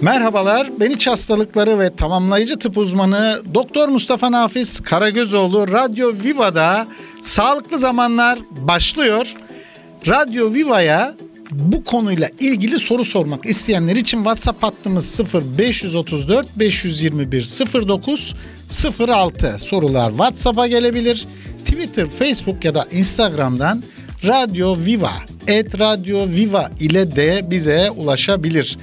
Merhabalar, ben iç hastalıkları ve tamamlayıcı tıp uzmanı Doktor Mustafa Nafiz Karagözoğlu Radyo Viva'da Sağlıklı Zamanlar başlıyor. Radyo Viva'ya bu konuyla ilgili soru sormak isteyenler için WhatsApp hattımız 0 534 521 09 06 sorular WhatsApp'a gelebilir. Twitter, Facebook ya da Instagram'dan Radyo Viva, et Radyo Viva ile de bize ulaşabilir.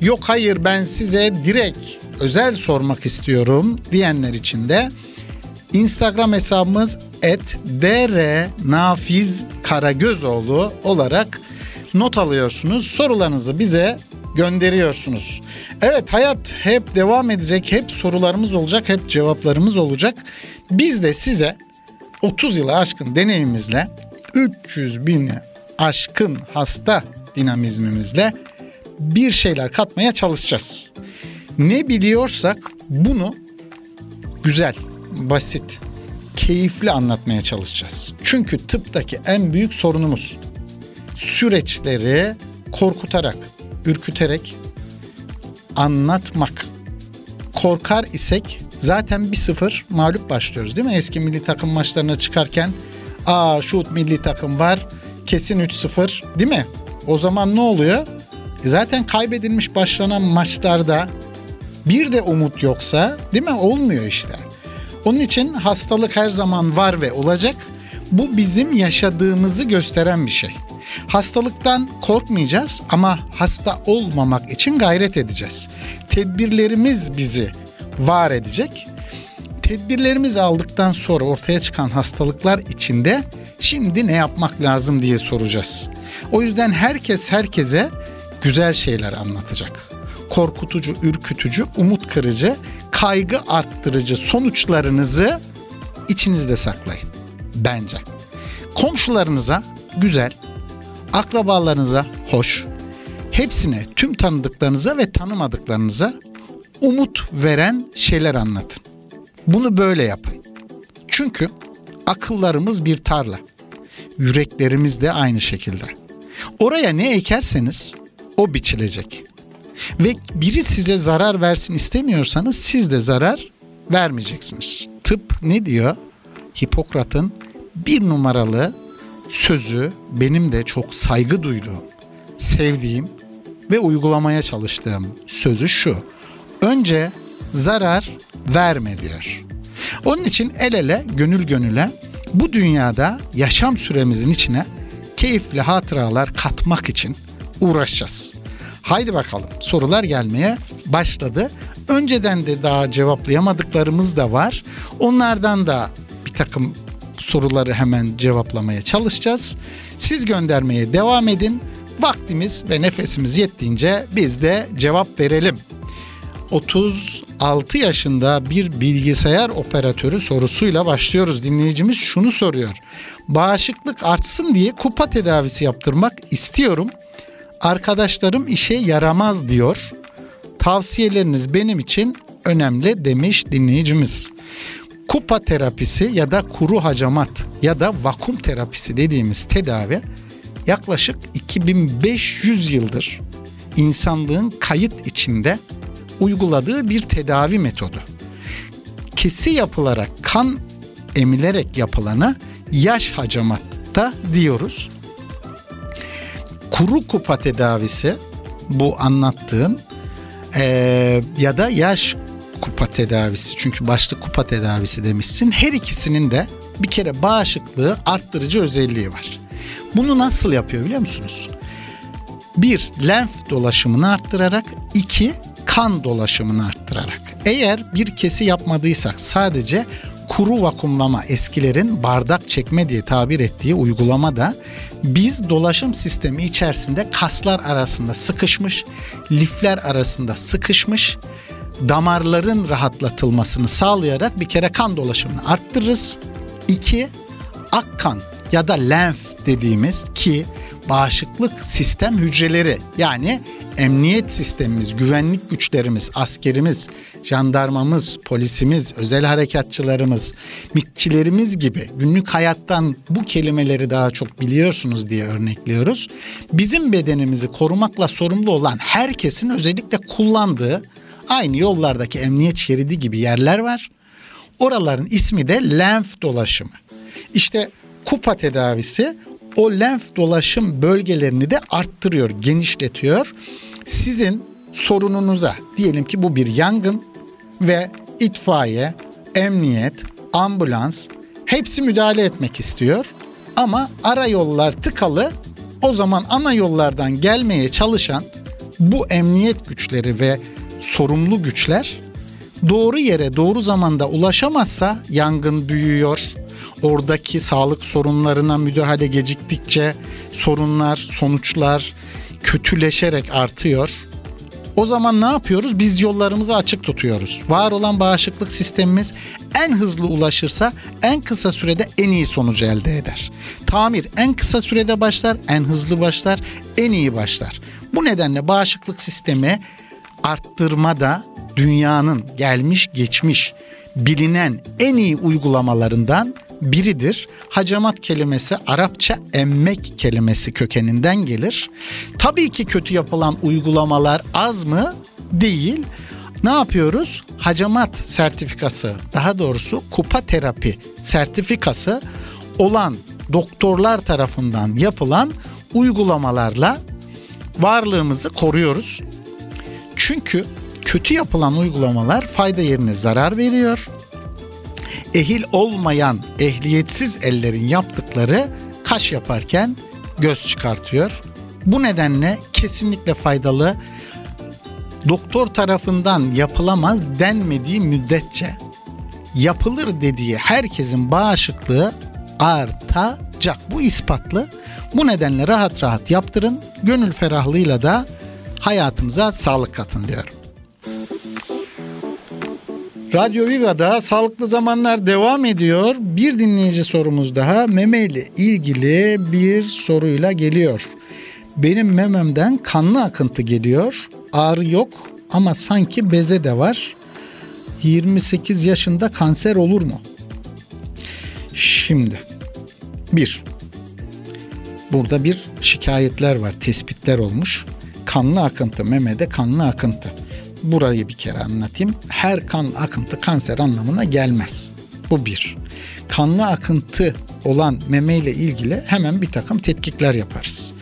Yok hayır ben size direkt özel sormak istiyorum diyenler için de Instagram hesabımız et Nafiz Karagözoğlu olarak not alıyorsunuz. Sorularınızı bize gönderiyorsunuz. Evet hayat hep devam edecek. Hep sorularımız olacak. Hep cevaplarımız olacak. Biz de size 30 yılı aşkın deneyimimizle 300 bini aşkın hasta dinamizmimizle bir şeyler katmaya çalışacağız. Ne biliyorsak bunu güzel, basit, keyifli anlatmaya çalışacağız. Çünkü tıptaki en büyük sorunumuz süreçleri korkutarak, ürküterek anlatmak. Korkar isek zaten bir sıfır mağlup başlıyoruz değil mi? Eski milli takım maçlarına çıkarken aa şu milli takım var kesin 3-0 değil mi? O zaman ne oluyor? E zaten kaybedilmiş başlanan maçlarda bir de umut yoksa değil mi? Olmuyor işte. Onun için hastalık her zaman var ve olacak. Bu bizim yaşadığımızı gösteren bir şey. Hastalıktan korkmayacağız ama hasta olmamak için gayret edeceğiz. Tedbirlerimiz bizi var edecek. Tedbirlerimizi aldıktan sonra ortaya çıkan hastalıklar içinde şimdi ne yapmak lazım diye soracağız. O yüzden herkes herkese güzel şeyler anlatacak. Korkutucu, ürkütücü, umut kırıcı, kaygı arttırıcı sonuçlarınızı içinizde saklayın. Bence. Komşularınıza güzel, akrabalarınıza hoş, hepsine, tüm tanıdıklarınıza ve tanımadıklarınıza umut veren şeyler anlatın. Bunu böyle yapın. Çünkü akıllarımız bir tarla. Yüreklerimiz de aynı şekilde. Oraya ne ekerseniz o biçilecek. Ve biri size zarar versin istemiyorsanız siz de zarar vermeyeceksiniz. Tıp ne diyor? Hipokrat'ın bir numaralı sözü benim de çok saygı duyduğum, sevdiğim ve uygulamaya çalıştığım sözü şu. Önce zarar verme diyor. Onun için el ele, gönül gönüle bu dünyada yaşam süremizin içine keyifli hatıralar katmak için uğraşacağız. Haydi bakalım sorular gelmeye başladı. Önceden de daha cevaplayamadıklarımız da var. Onlardan da bir takım soruları hemen cevaplamaya çalışacağız. Siz göndermeye devam edin. Vaktimiz ve nefesimiz yettiğince biz de cevap verelim. 36 yaşında bir bilgisayar operatörü sorusuyla başlıyoruz. Dinleyicimiz şunu soruyor. Bağışıklık artsın diye kupa tedavisi yaptırmak istiyorum. Arkadaşlarım işe yaramaz diyor. Tavsiyeleriniz benim için önemli demiş dinleyicimiz. Kupa terapisi ya da kuru hacamat ya da vakum terapisi dediğimiz tedavi yaklaşık 2500 yıldır insanlığın kayıt içinde uyguladığı bir tedavi metodu. Kesi yapılarak kan emilerek yapılana yaş hacamatta diyoruz. Kuru kupa tedavisi bu anlattığım ee, ya da yaş kupa tedavisi çünkü başta kupa tedavisi demişsin. Her ikisinin de bir kere bağışıklığı arttırıcı özelliği var. Bunu nasıl yapıyor biliyor musunuz? Bir, lenf dolaşımını arttırarak, iki, kan dolaşımını arttırarak. Eğer bir kesi yapmadıysak sadece kuru vakumlama eskilerin bardak çekme diye tabir ettiği uygulamada biz dolaşım sistemi içerisinde kaslar arasında sıkışmış, lifler arasında sıkışmış damarların rahatlatılmasını sağlayarak bir kere kan dolaşımını arttırırız. İki, ak kan ya da lenf dediğimiz ki bağışıklık sistem hücreleri yani emniyet sistemimiz, güvenlik güçlerimiz, askerimiz, jandarmamız, polisimiz, özel harekatçılarımız, mitçilerimiz gibi günlük hayattan bu kelimeleri daha çok biliyorsunuz diye örnekliyoruz. Bizim bedenimizi korumakla sorumlu olan herkesin özellikle kullandığı aynı yollardaki emniyet şeridi gibi yerler var. Oraların ismi de lenf dolaşımı. İşte kupa tedavisi o lenf dolaşım bölgelerini de arttırıyor, genişletiyor. Sizin sorununuza diyelim ki bu bir yangın ve itfaiye, emniyet, ambulans hepsi müdahale etmek istiyor. Ama ara yollar tıkalı. O zaman ana yollardan gelmeye çalışan bu emniyet güçleri ve sorumlu güçler doğru yere doğru zamanda ulaşamazsa yangın büyüyor. Oradaki sağlık sorunlarına müdahale geciktikçe sorunlar, sonuçlar kötüleşerek artıyor. O zaman ne yapıyoruz? Biz yollarımızı açık tutuyoruz. Var olan bağışıklık sistemimiz en hızlı ulaşırsa en kısa sürede en iyi sonucu elde eder. Tamir en kısa sürede başlar, en hızlı başlar, en iyi başlar. Bu nedenle bağışıklık sistemi arttırmada dünyanın gelmiş geçmiş bilinen en iyi uygulamalarından biridir. Hacamat kelimesi Arapça emmek kelimesi kökeninden gelir. Tabii ki kötü yapılan uygulamalar az mı? Değil. Ne yapıyoruz? Hacamat sertifikası, daha doğrusu kupa terapi sertifikası olan doktorlar tarafından yapılan uygulamalarla varlığımızı koruyoruz. Çünkü kötü yapılan uygulamalar fayda yerine zarar veriyor. Ehil olmayan, ehliyetsiz ellerin yaptıkları kaş yaparken göz çıkartıyor. Bu nedenle kesinlikle faydalı doktor tarafından yapılamaz denmediği müddetçe yapılır dediği herkesin bağışıklığı artacak. Bu ispatlı. Bu nedenle rahat rahat yaptırın. Gönül ferahlığıyla da hayatımıza sağlık katın diyorum. Radyo Viva'da sağlıklı zamanlar devam ediyor. Bir dinleyici sorumuz daha meme ile ilgili bir soruyla geliyor. Benim mememden kanlı akıntı geliyor. Ağrı yok ama sanki beze de var. 28 yaşında kanser olur mu? Şimdi bir burada bir şikayetler var, tespitler olmuş. Kanlı akıntı, memede kanlı akıntı burayı bir kere anlatayım. Her kan akıntı kanser anlamına gelmez. Bu bir. Kanlı akıntı olan meme ile ilgili hemen bir takım tetkikler yaparız.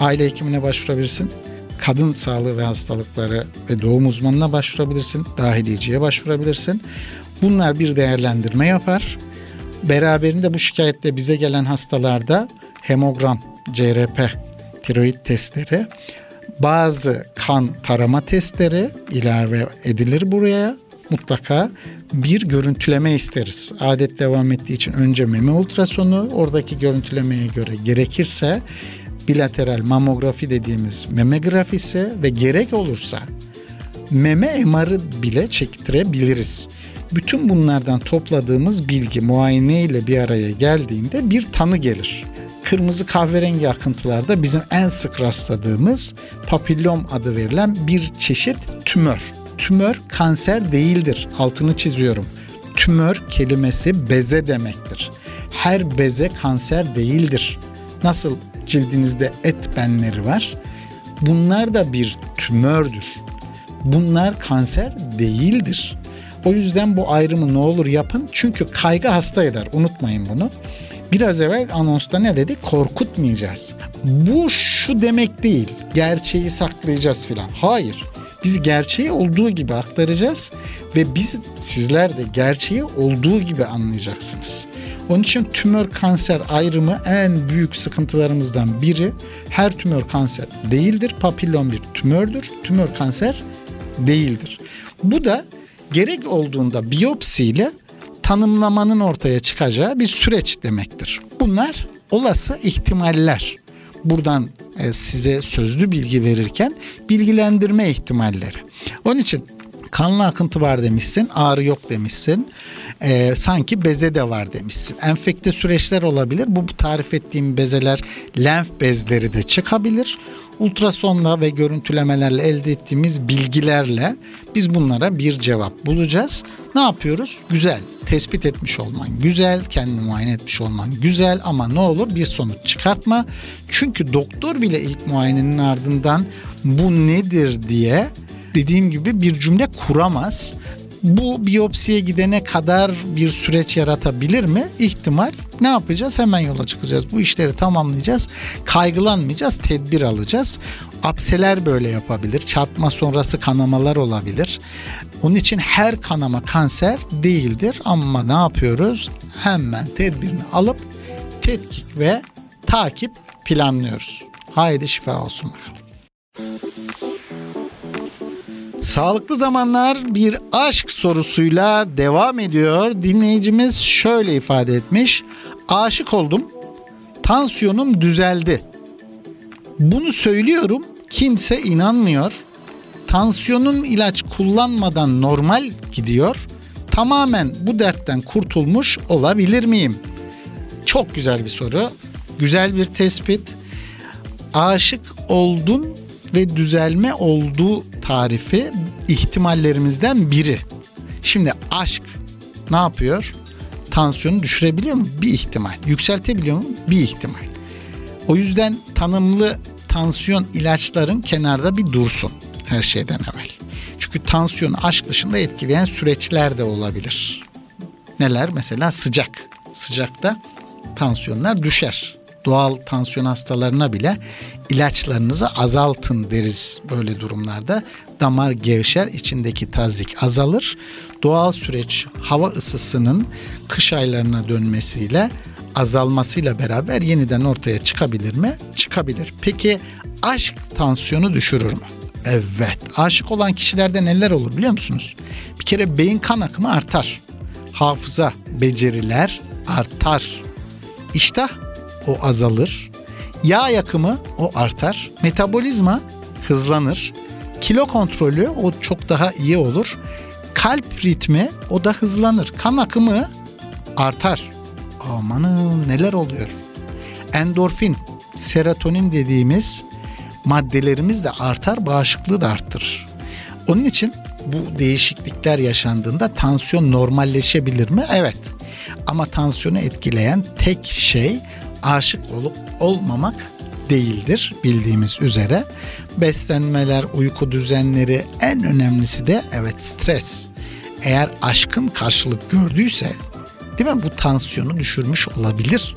Aile hekimine başvurabilirsin. Kadın sağlığı ve hastalıkları ve doğum uzmanına başvurabilirsin. Dahiliyeciye başvurabilirsin. Bunlar bir değerlendirme yapar. Beraberinde bu şikayetle bize gelen hastalarda hemogram, CRP, tiroid testleri bazı kan tarama testleri ilave edilir buraya. Mutlaka bir görüntüleme isteriz. Adet devam ettiği için önce meme ultrasonu, oradaki görüntülemeye göre gerekirse bilateral mamografi dediğimiz meme grafisi ve gerek olursa meme MR'ı bile çektirebiliriz. Bütün bunlardan topladığımız bilgi muayene ile bir araya geldiğinde bir tanı gelir kırmızı kahverengi akıntılarda bizim en sık rastladığımız papillom adı verilen bir çeşit tümör. Tümör kanser değildir. Altını çiziyorum. Tümör kelimesi beze demektir. Her beze kanser değildir. Nasıl cildinizde et benleri var? Bunlar da bir tümördür. Bunlar kanser değildir. O yüzden bu ayrımı ne olur yapın. Çünkü kaygı hasta eder. Unutmayın bunu. Biraz evvel anonsta ne dedik? Korkutmayacağız. Bu şu demek değil. Gerçeği saklayacağız filan. Hayır. Biz gerçeği olduğu gibi aktaracağız ve biz sizler de gerçeği olduğu gibi anlayacaksınız. Onun için tümör kanser ayrımı en büyük sıkıntılarımızdan biri. Her tümör kanser değildir. Papillon bir tümördür. Tümör kanser değildir. Bu da gerek olduğunda biyopsiyle tanımlamanın ortaya çıkacağı bir süreç demektir. Bunlar olası ihtimaller. Buradan e, size sözlü bilgi verirken bilgilendirme ihtimalleri. Onun için Kanlı akıntı var demişsin, ağrı yok demişsin. Ee, sanki beze de var demişsin. Enfekte süreçler olabilir. Bu tarif ettiğim bezeler lenf bezleri de çıkabilir. Ultrasonla ve görüntülemelerle elde ettiğimiz bilgilerle biz bunlara bir cevap bulacağız. Ne yapıyoruz? Güzel. Tespit etmiş olman güzel, kendini muayene etmiş olman güzel ama ne olur bir sonuç çıkartma. Çünkü doktor bile ilk muayenenin ardından bu nedir diye dediğim gibi bir cümle kuramaz. Bu biyopsiye gidene kadar bir süreç yaratabilir mi? İhtimal. Ne yapacağız? Hemen yola çıkacağız. Bu işleri tamamlayacağız. Kaygılanmayacağız, tedbir alacağız. Apseler böyle yapabilir. Çarpma sonrası kanamalar olabilir. Onun için her kanama kanser değildir ama ne yapıyoruz? Hemen tedbirini alıp tetkik ve takip planlıyoruz. Haydi şifa olsun bakalım. Sağlıklı zamanlar bir aşk sorusuyla devam ediyor. Dinleyicimiz şöyle ifade etmiş. Aşık oldum. Tansiyonum düzeldi. Bunu söylüyorum. Kimse inanmıyor. Tansiyonum ilaç kullanmadan normal gidiyor. Tamamen bu dertten kurtulmuş olabilir miyim? Çok güzel bir soru. Güzel bir tespit. Aşık oldun ve düzelme olduğu tarifi ihtimallerimizden biri. Şimdi aşk ne yapıyor? Tansiyonu düşürebiliyor mu? Bir ihtimal. Yükseltebiliyor mu? Bir ihtimal. O yüzden tanımlı tansiyon ilaçların kenarda bir dursun her şeyden evvel. Çünkü tansiyonu aşk dışında etkileyen süreçler de olabilir. Neler? Mesela sıcak. Sıcakta tansiyonlar düşer. Doğal tansiyon hastalarına bile ilaçlarınızı azaltın deriz böyle durumlarda. Damar gevşer, içindeki tazik azalır. Doğal süreç hava ısısının kış aylarına dönmesiyle azalmasıyla beraber yeniden ortaya çıkabilir mi? Çıkabilir. Peki aşk tansiyonu düşürür mü? Evet. Aşık olan kişilerde neler olur biliyor musunuz? Bir kere beyin kan akımı artar. Hafıza, beceriler artar. İştah o azalır. Yağ yakımı o artar. Metabolizma hızlanır. Kilo kontrolü o çok daha iyi olur. Kalp ritmi o da hızlanır. Kan akımı artar. Amanın neler oluyor. Endorfin, serotonin dediğimiz maddelerimiz de artar, bağışıklığı da arttırır. Onun için bu değişiklikler yaşandığında tansiyon normalleşebilir mi? Evet. Ama tansiyonu etkileyen tek şey aşık olup olmamak değildir bildiğimiz üzere. Beslenmeler, uyku düzenleri en önemlisi de evet stres. Eğer aşkın karşılık gördüyse değil mi bu tansiyonu düşürmüş olabilir.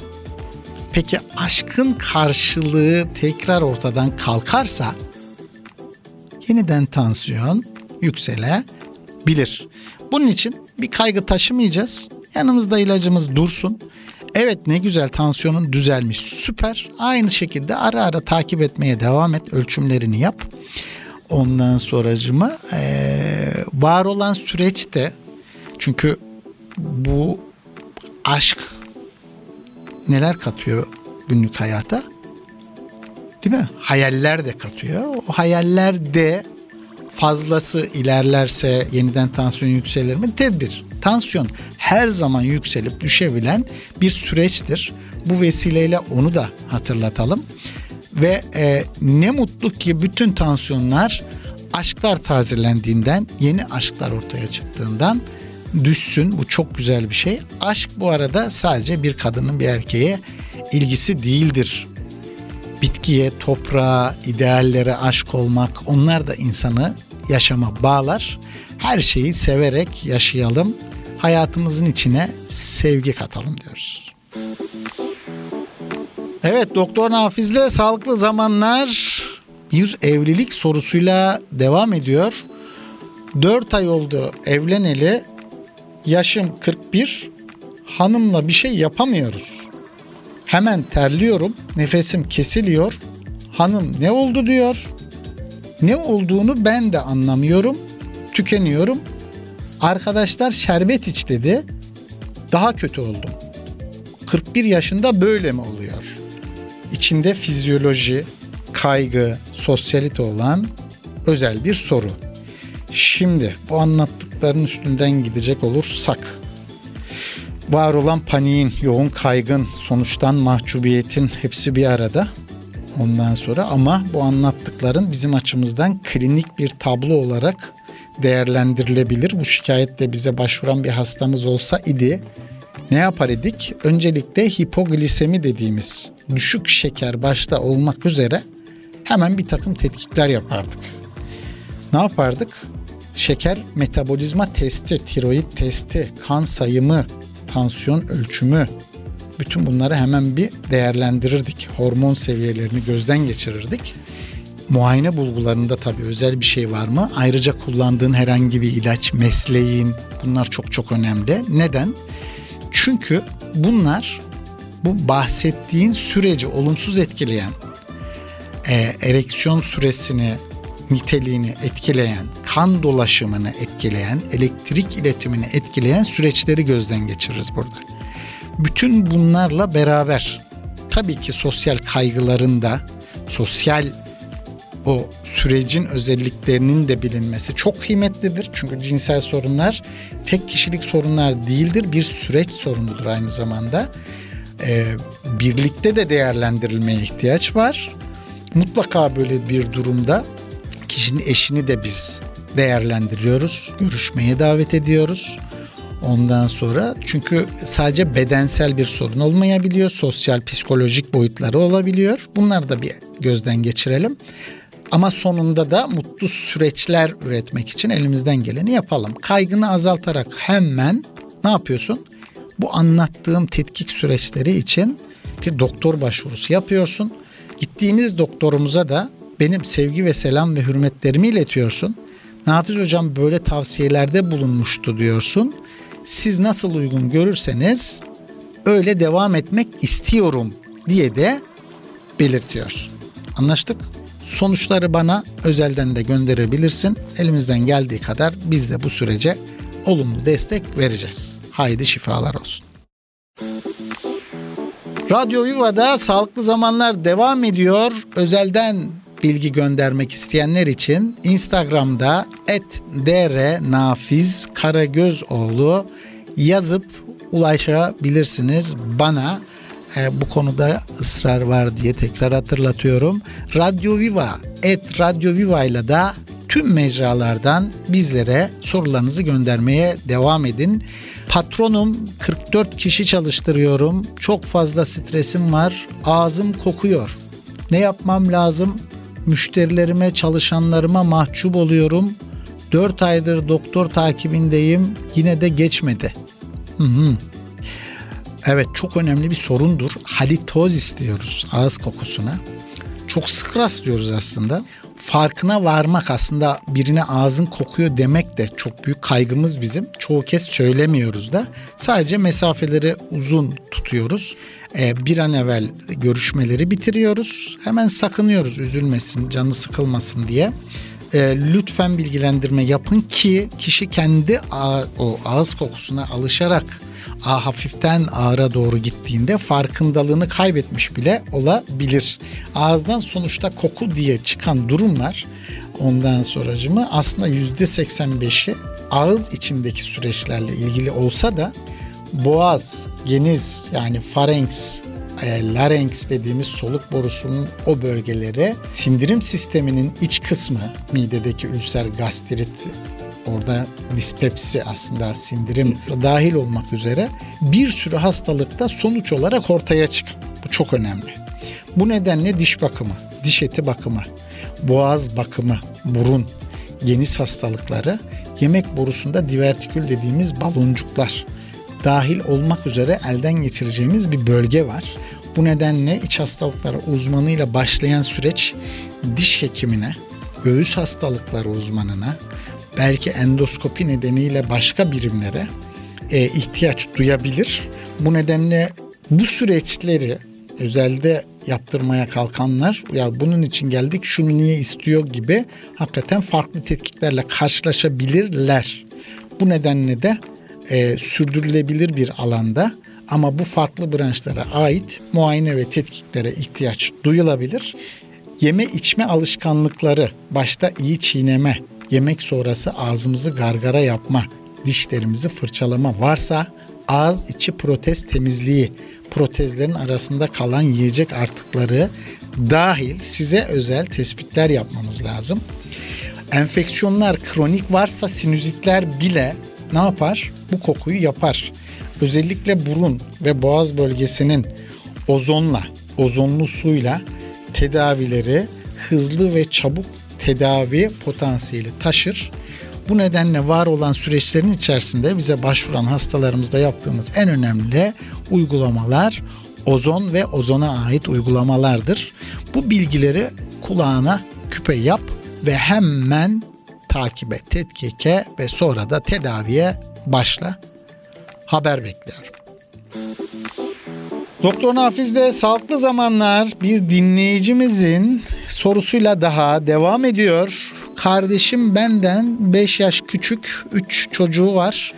Peki aşkın karşılığı tekrar ortadan kalkarsa yeniden tansiyon yükselebilir. Bunun için bir kaygı taşımayacağız. Yanımızda ilacımız dursun. Evet ne güzel tansiyonun düzelmiş süper. Aynı şekilde ara ara takip etmeye devam et. Ölçümlerini yap. Ondan sonracıma ee, var olan süreçte çünkü bu aşk neler katıyor günlük hayata? Değil mi? Hayaller de katıyor. O hayaller de fazlası ilerlerse yeniden tansiyon yükselir mi? Tedbir. Tansiyon her zaman yükselip düşebilen bir süreçtir. Bu vesileyle onu da hatırlatalım. Ve e, ne mutlu ki bütün tansiyonlar aşklar tazelendiğinden, yeni aşklar ortaya çıktığından düşsün. Bu çok güzel bir şey. Aşk bu arada sadece bir kadının bir erkeğe ilgisi değildir. Bitkiye, toprağa, ideallere aşk olmak onlar da insanı yaşama bağlar. Her şeyi severek yaşayalım. Hayatımızın içine sevgi katalım diyoruz. Evet Doktor Nafiz'le Sağlıklı Zamanlar bir evlilik sorusuyla devam ediyor. 4 ay oldu evleneli. Yaşım 41. Hanımla bir şey yapamıyoruz. Hemen terliyorum. Nefesim kesiliyor. Hanım ne oldu diyor. Ne olduğunu ben de anlamıyorum. Tükeniyorum. Arkadaşlar şerbet iç dedi. Daha kötü oldum. 41 yaşında böyle mi oluyor? İçinde fizyoloji, kaygı, sosyalite olan özel bir soru. Şimdi bu anlattıkların üstünden gidecek olursak var olan paniğin, yoğun kaygın, sonuçtan mahcubiyetin hepsi bir arada. Ondan sonra ama bu anlattıkların bizim açımızdan klinik bir tablo olarak değerlendirilebilir. Bu şikayetle bize başvuran bir hastamız olsa idi ne yapar idik? Öncelikle hipoglisemi dediğimiz düşük şeker başta olmak üzere hemen bir takım tetkikler yapardık. Ne yapardık? Şeker metabolizma testi, tiroid testi, kan sayımı, tansiyon ölçümü bütün bunları hemen bir değerlendirirdik. Hormon seviyelerini gözden geçirirdik. Muayene bulgularında tabii özel bir şey var mı? Ayrıca kullandığın herhangi bir ilaç, mesleğin bunlar çok çok önemli. Neden? Çünkü bunlar bu bahsettiğin süreci olumsuz etkileyen, e, ereksiyon süresini, niteliğini etkileyen, kan dolaşımını etkileyen, elektrik iletimini etkileyen süreçleri gözden geçiririz burada. Bütün bunlarla beraber tabii ki sosyal kaygıların da sosyal o sürecin özelliklerinin de bilinmesi çok kıymetlidir. Çünkü cinsel sorunlar tek kişilik sorunlar değildir. Bir süreç sorunudur aynı zamanda. Ee, birlikte de değerlendirilmeye ihtiyaç var. Mutlaka böyle bir durumda kişinin eşini de biz değerlendiriyoruz. Görüşmeye davet ediyoruz. Ondan sonra çünkü sadece bedensel bir sorun olmayabiliyor. Sosyal, psikolojik boyutları olabiliyor. Bunları da bir gözden geçirelim. Ama sonunda da mutlu süreçler üretmek için elimizden geleni yapalım. Kaygını azaltarak hemen ne yapıyorsun? Bu anlattığım tetkik süreçleri için bir doktor başvurusu yapıyorsun. Gittiğiniz doktorumuza da benim sevgi ve selam ve hürmetlerimi iletiyorsun. Nafiz hocam böyle tavsiyelerde bulunmuştu diyorsun. Siz nasıl uygun görürseniz öyle devam etmek istiyorum diye de belirtiyorsun. Anlaştık? Sonuçları bana özelden de gönderebilirsin. Elimizden geldiği kadar biz de bu sürece olumlu destek vereceğiz. Haydi şifalar olsun. Radyo Yuva'da Sağlıklı Zamanlar devam ediyor. Özelden bilgi göndermek isteyenler için Instagram'da et nafiz karagözoğlu yazıp ulaşabilirsiniz bana e, bu konuda ısrar var diye tekrar hatırlatıyorum. Radyo Viva, et Radyo Viva ile de tüm mecralardan bizlere sorularınızı göndermeye devam edin. Patronum 44 kişi çalıştırıyorum. Çok fazla stresim var. Ağzım kokuyor. Ne yapmam lazım? Müşterilerime, çalışanlarıma mahcup oluyorum. 4 aydır doktor takibindeyim. Yine de geçmedi. Hı hı. Evet çok önemli bir sorundur. Halitoz istiyoruz ağız kokusuna. Çok sık rastlıyoruz aslında. Farkına varmak aslında birine ağzın kokuyor demek de çok büyük kaygımız bizim. Çoğu kez söylemiyoruz da. Sadece mesafeleri uzun tutuyoruz. Ee, bir an evvel görüşmeleri bitiriyoruz. Hemen sakınıyoruz üzülmesin, canı sıkılmasın diye e, lütfen bilgilendirme yapın ki kişi kendi o ağız kokusuna alışarak hafiften ağıra doğru gittiğinde farkındalığını kaybetmiş bile olabilir. Ağızdan sonuçta koku diye çıkan durumlar ondan sonracımı aslında yüzde 85'i ağız içindeki süreçlerle ilgili olsa da boğaz, geniz yani pharynx e, larynx dediğimiz soluk borusunun o bölgeleri sindirim sisteminin iç kısmı midedeki ülser gastrit orada dispepsi aslında sindirim dahil olmak üzere bir sürü hastalıkta sonuç olarak ortaya çıkar. Bu çok önemli. Bu nedenle diş bakımı, diş eti bakımı, boğaz bakımı, burun, geniz hastalıkları, yemek borusunda divertikül dediğimiz baloncuklar dahil olmak üzere elden geçireceğimiz bir bölge var. Bu nedenle iç hastalıkları uzmanıyla başlayan süreç diş hekimine, göğüs hastalıkları uzmanına, belki endoskopi nedeniyle başka birimlere e, ihtiyaç duyabilir. Bu nedenle bu süreçleri özelde yaptırmaya kalkanlar ya bunun için geldik şunu niye istiyor gibi hakikaten farklı tetkiklerle karşılaşabilirler. Bu nedenle de e, sürdürülebilir bir alanda ama bu farklı branşlara ait muayene ve tetkiklere ihtiyaç duyulabilir. Yeme içme alışkanlıkları başta iyi çiğneme, yemek sonrası ağzımızı gargara yapma, dişlerimizi fırçalama varsa ağız içi protez temizliği, protezlerin arasında kalan yiyecek artıkları dahil size özel tespitler yapmamız lazım. Enfeksiyonlar kronik varsa sinüzitler bile ne yapar? Bu kokuyu yapar. Özellikle burun ve boğaz bölgesinin ozonla, ozonlu suyla tedavileri hızlı ve çabuk tedavi potansiyeli taşır. Bu nedenle var olan süreçlerin içerisinde bize başvuran hastalarımızda yaptığımız en önemli uygulamalar ozon ve ozona ait uygulamalardır. Bu bilgileri kulağına küpe yap ve hemen takibe, tetkike ve sonra da tedaviye başla. Haber bekliyorum. Doktor Nafiz'de Sağlıklı Zamanlar bir dinleyicimizin sorusuyla daha devam ediyor. Kardeşim benden 5 yaş küçük, 3 çocuğu var.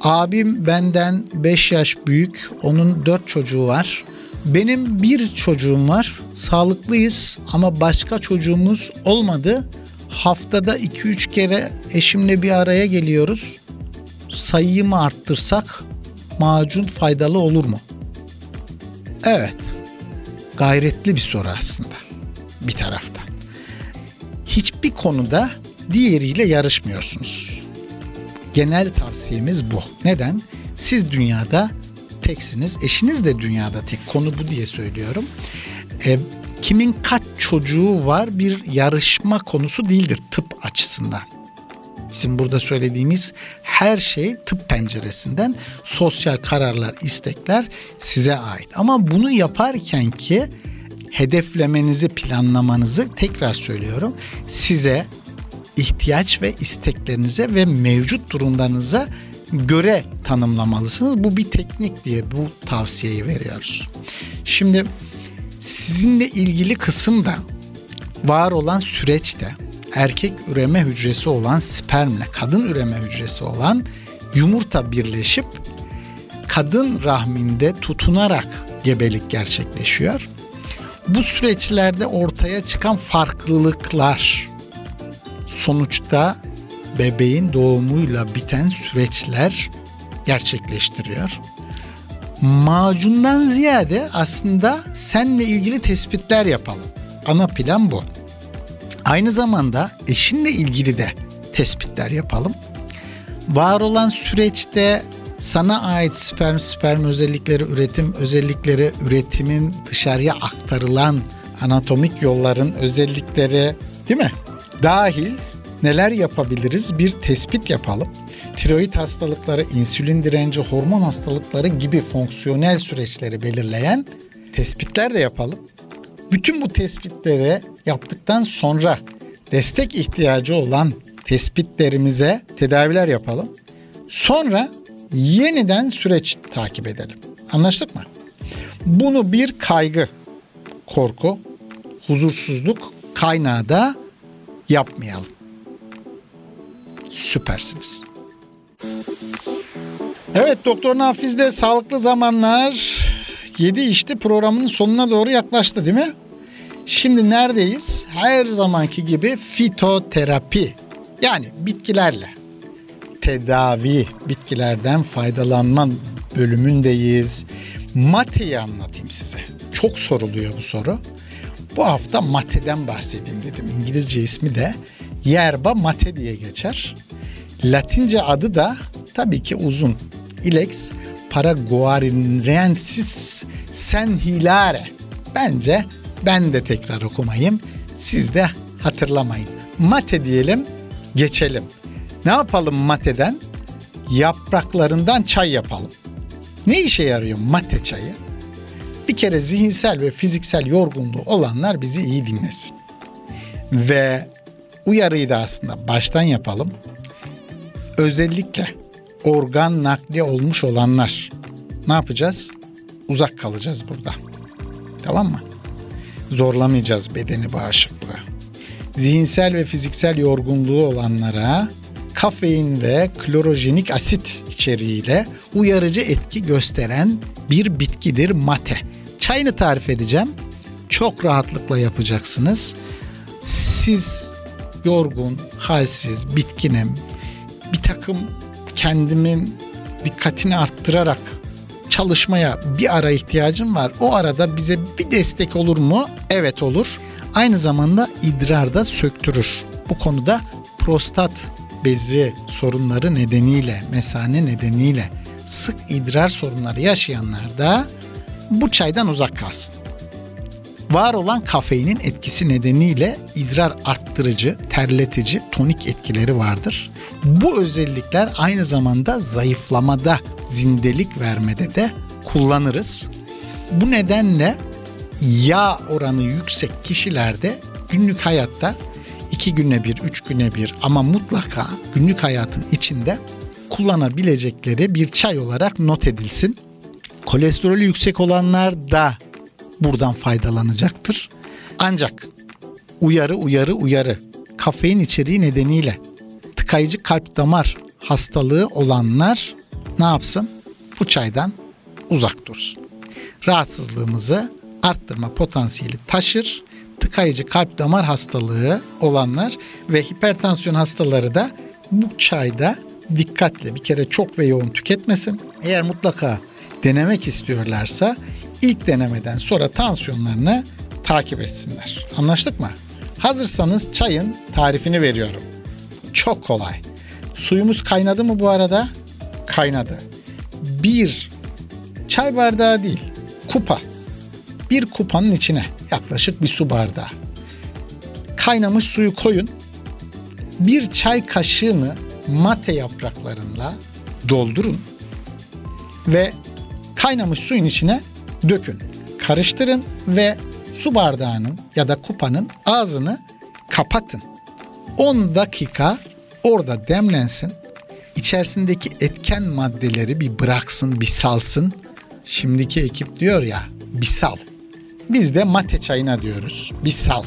Abim benden 5 yaş büyük, onun 4 çocuğu var. Benim bir çocuğum var. Sağlıklıyız ama başka çocuğumuz olmadı. Haftada 2-3 kere eşimle bir araya geliyoruz. Sayıyı mı arttırsak macun faydalı olur mu? Evet. Gayretli bir soru aslında bir taraftan. Hiçbir konuda diğeriyle yarışmıyorsunuz. Genel tavsiyemiz bu. Neden? Siz dünyada teksiniz. Eşiniz de dünyada tek. Konu bu diye söylüyorum. E, kimin kaç çocuğu var bir yarışma konusu değildir tıp açısından. Bizim burada söylediğimiz her şey tıp penceresinden sosyal kararlar, istekler size ait. Ama bunu yaparken ki hedeflemenizi, planlamanızı tekrar söylüyorum. Size ihtiyaç ve isteklerinize ve mevcut durumlarınıza göre tanımlamalısınız. Bu bir teknik diye bu tavsiyeyi veriyoruz. Şimdi sizinle ilgili kısımda var olan süreçte erkek üreme hücresi olan spermle kadın üreme hücresi olan yumurta birleşip kadın rahminde tutunarak gebelik gerçekleşiyor. Bu süreçlerde ortaya çıkan farklılıklar sonuçta bebeğin doğumuyla biten süreçler gerçekleştiriyor. Macundan ziyade aslında senle ilgili tespitler yapalım. Ana plan bu. Aynı zamanda eşinle ilgili de tespitler yapalım. Var olan süreçte sana ait sperm sperm özellikleri, üretim özellikleri, üretimin dışarıya aktarılan anatomik yolların özellikleri değil mi? Dahil neler yapabiliriz? Bir tespit yapalım. Tiroid hastalıkları, insülin direnci, hormon hastalıkları gibi fonksiyonel süreçleri belirleyen tespitler de yapalım. Bütün bu tespitleri yaptıktan sonra destek ihtiyacı olan tespitlerimize tedaviler yapalım. Sonra yeniden süreç takip edelim. Anlaştık mı? Bunu bir kaygı, korku, huzursuzluk kaynağı da yapmayalım. Süpersiniz. Evet Doktor Nafiz'de Sağlıklı Zamanlar 7 işte programının sonuna doğru yaklaştı değil mi? Şimdi neredeyiz? Her zamanki gibi fitoterapi yani bitkilerle tedavi, bitkilerden faydalanma bölümündeyiz. Mate'yi anlatayım size. Çok soruluyor bu soru. Bu hafta mate'den bahsedeyim dedim. İngilizce ismi de yerba mate diye geçer. Latince adı da tabii ki uzun. Ilex paraguarinensis senhilare. Bence ben de tekrar okumayayım. Siz de hatırlamayın. Mate diyelim, geçelim. Ne yapalım mateden? Yapraklarından çay yapalım. Ne işe yarıyor mate çayı? Bir kere zihinsel ve fiziksel yorgunluğu olanlar bizi iyi dinlesin. Ve uyarıyı da aslında baştan yapalım. Özellikle organ nakli olmuş olanlar ne yapacağız? Uzak kalacağız burada. Tamam mı? Zorlamayacağız bedeni bağışıklığı. Zihinsel ve fiziksel yorgunluğu olanlara kafein ve klorojenik asit içeriğiyle uyarıcı etki gösteren bir bitkidir mate. Çayını tarif edeceğim. Çok rahatlıkla yapacaksınız. Siz yorgun, halsiz, bitkinim. Bir takım kendimin dikkatini arttırarak çalışmaya bir ara ihtiyacım var. O arada bize bir destek olur mu? Evet olur. Aynı zamanda idrarda söktürür. Bu konuda prostat bezi sorunları nedeniyle, mesane nedeniyle sık idrar sorunları yaşayanlar da bu çaydan uzak kalsın. Var olan kafeinin etkisi nedeniyle idrar arttırıcı, terletici, tonik etkileri vardır. Bu özellikler aynı zamanda zayıflamada, zindelik vermede de kullanırız. Bu nedenle yağ oranı yüksek kişilerde günlük hayatta iki güne bir, üç güne bir ama mutlaka günlük hayatın içinde kullanabilecekleri bir çay olarak not edilsin. Kolesterolü yüksek olanlar da buradan faydalanacaktır. Ancak uyarı uyarı uyarı kafein içeriği nedeniyle tıkayıcı kalp damar hastalığı olanlar ne yapsın? Bu çaydan uzak dursun. Rahatsızlığımızı arttırma potansiyeli taşır. Tıkayıcı kalp damar hastalığı olanlar ve hipertansiyon hastaları da bu çayda dikkatle bir kere çok ve yoğun tüketmesin. Eğer mutlaka denemek istiyorlarsa ilk denemeden sonra tansiyonlarını takip etsinler. Anlaştık mı? Hazırsanız çayın tarifini veriyorum. Çok kolay. Suyumuz kaynadı mı bu arada? Kaynadı. Bir çay bardağı değil, kupa. Bir kupanın içine yaklaşık bir su bardağı. Kaynamış suyu koyun. Bir çay kaşığını mate yapraklarıyla doldurun ve kaynamış suyun içine dökün. Karıştırın ve su bardağının ya da kupanın ağzını kapatın. 10 dakika orada demlensin. İçerisindeki etken maddeleri bir bıraksın, bir salsın. Şimdiki ekip diyor ya, bir sal. Biz de mate çayına diyoruz. Bir sal.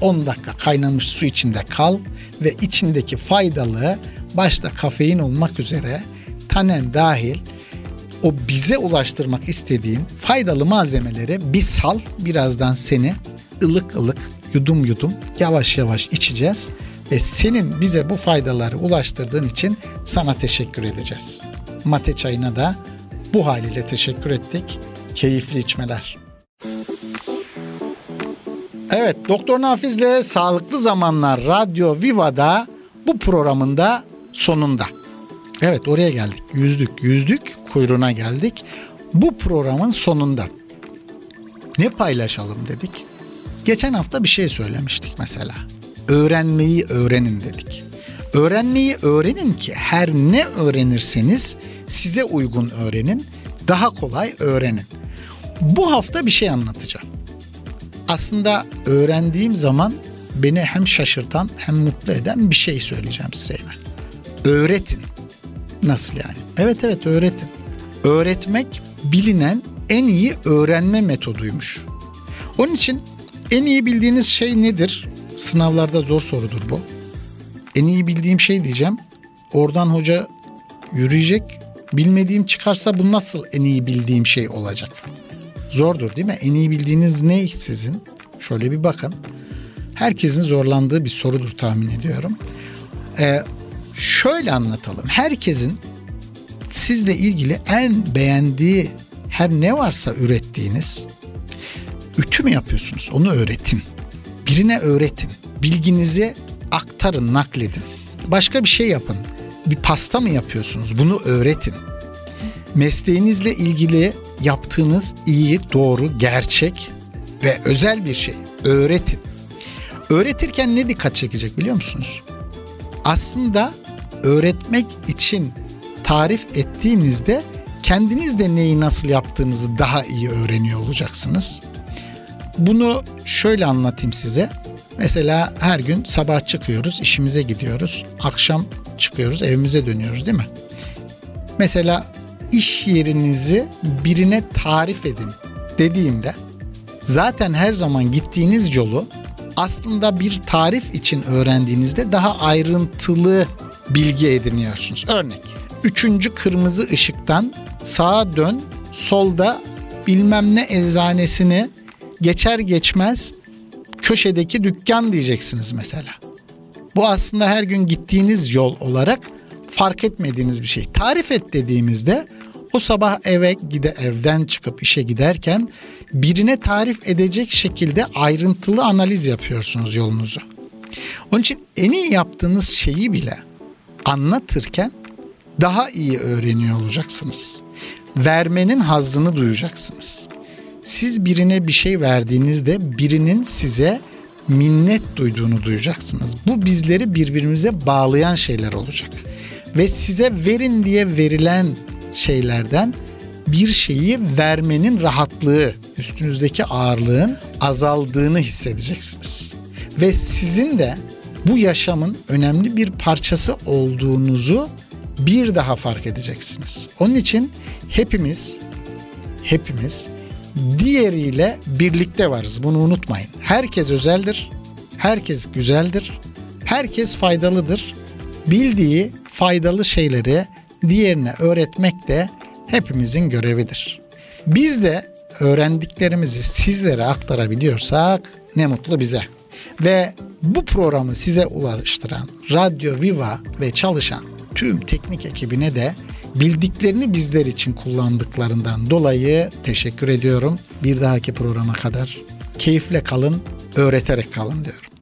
10 dakika kaynamış su içinde kal ve içindeki faydalı başta kafein olmak üzere tanen dahil o bize ulaştırmak istediğin faydalı malzemeleri bir sal birazdan seni ılık ılık yudum yudum yavaş yavaş içeceğiz ve senin bize bu faydaları ulaştırdığın için sana teşekkür edeceğiz. Mate çayına da bu haliyle teşekkür ettik. Keyifli içmeler. Evet, Doktor Nafiz'le Sağlıklı Zamanlar Radyo Viva'da bu programında sonunda. Evet oraya geldik. Yüzdük, yüzdük, kuyruğuna geldik. Bu programın sonunda ne paylaşalım dedik. Geçen hafta bir şey söylemiştik mesela. Öğrenmeyi öğrenin dedik. Öğrenmeyi öğrenin ki her ne öğrenirseniz size uygun öğrenin, daha kolay öğrenin. Bu hafta bir şey anlatacağım. Aslında öğrendiğim zaman beni hem şaşırtan hem mutlu eden bir şey söyleyeceğim size hemen. Öğretin. Nasıl yani? Evet evet öğretin. Öğretmek bilinen en iyi öğrenme metoduymuş. Onun için en iyi bildiğiniz şey nedir? Sınavlarda zor sorudur bu. En iyi bildiğim şey diyeceğim. Oradan hoca yürüyecek. Bilmediğim çıkarsa bu nasıl en iyi bildiğim şey olacak? Zordur değil mi? En iyi bildiğiniz ne sizin? Şöyle bir bakın. Herkesin zorlandığı bir sorudur tahmin ediyorum. Ee, şöyle anlatalım. Herkesin sizle ilgili en beğendiği her ne varsa ürettiğiniz ütü mü yapıyorsunuz? Onu öğretin. Birine öğretin. Bilginizi aktarın, nakledin. Başka bir şey yapın. Bir pasta mı yapıyorsunuz? Bunu öğretin. Mesleğinizle ilgili yaptığınız iyi, doğru, gerçek ve özel bir şey. Öğretin. Öğretirken ne dikkat çekecek biliyor musunuz? Aslında öğretmek için tarif ettiğinizde kendiniz de neyi nasıl yaptığınızı daha iyi öğreniyor olacaksınız. Bunu şöyle anlatayım size. Mesela her gün sabah çıkıyoruz, işimize gidiyoruz. Akşam çıkıyoruz, evimize dönüyoruz değil mi? Mesela iş yerinizi birine tarif edin dediğimde zaten her zaman gittiğiniz yolu aslında bir tarif için öğrendiğinizde daha ayrıntılı bilgi ediniyorsunuz. Örnek, üçüncü kırmızı ışıktan sağa dön, solda bilmem ne eczanesini geçer geçmez köşedeki dükkan diyeceksiniz mesela. Bu aslında her gün gittiğiniz yol olarak fark etmediğiniz bir şey. Tarif et dediğimizde o sabah eve gide evden çıkıp işe giderken birine tarif edecek şekilde ayrıntılı analiz yapıyorsunuz yolunuzu. Onun için en iyi yaptığınız şeyi bile anlatırken daha iyi öğreniyor olacaksınız. Vermenin hazzını duyacaksınız. Siz birine bir şey verdiğinizde birinin size minnet duyduğunu duyacaksınız. Bu bizleri birbirimize bağlayan şeyler olacak. Ve size verin diye verilen şeylerden bir şeyi vermenin rahatlığı, üstünüzdeki ağırlığın azaldığını hissedeceksiniz. Ve sizin de bu yaşamın önemli bir parçası olduğunuzu bir daha fark edeceksiniz. Onun için hepimiz hepimiz diğeriyle birlikte varız. Bunu unutmayın. Herkes özeldir. Herkes güzeldir. Herkes faydalıdır. Bildiği faydalı şeyleri diğerine öğretmek de hepimizin görevidir. Biz de öğrendiklerimizi sizlere aktarabiliyorsak ne mutlu bize. Ve bu programı size ulaştıran Radyo Viva ve çalışan tüm teknik ekibine de bildiklerini bizler için kullandıklarından dolayı teşekkür ediyorum. Bir dahaki programa kadar keyifle kalın, öğreterek kalın diyorum.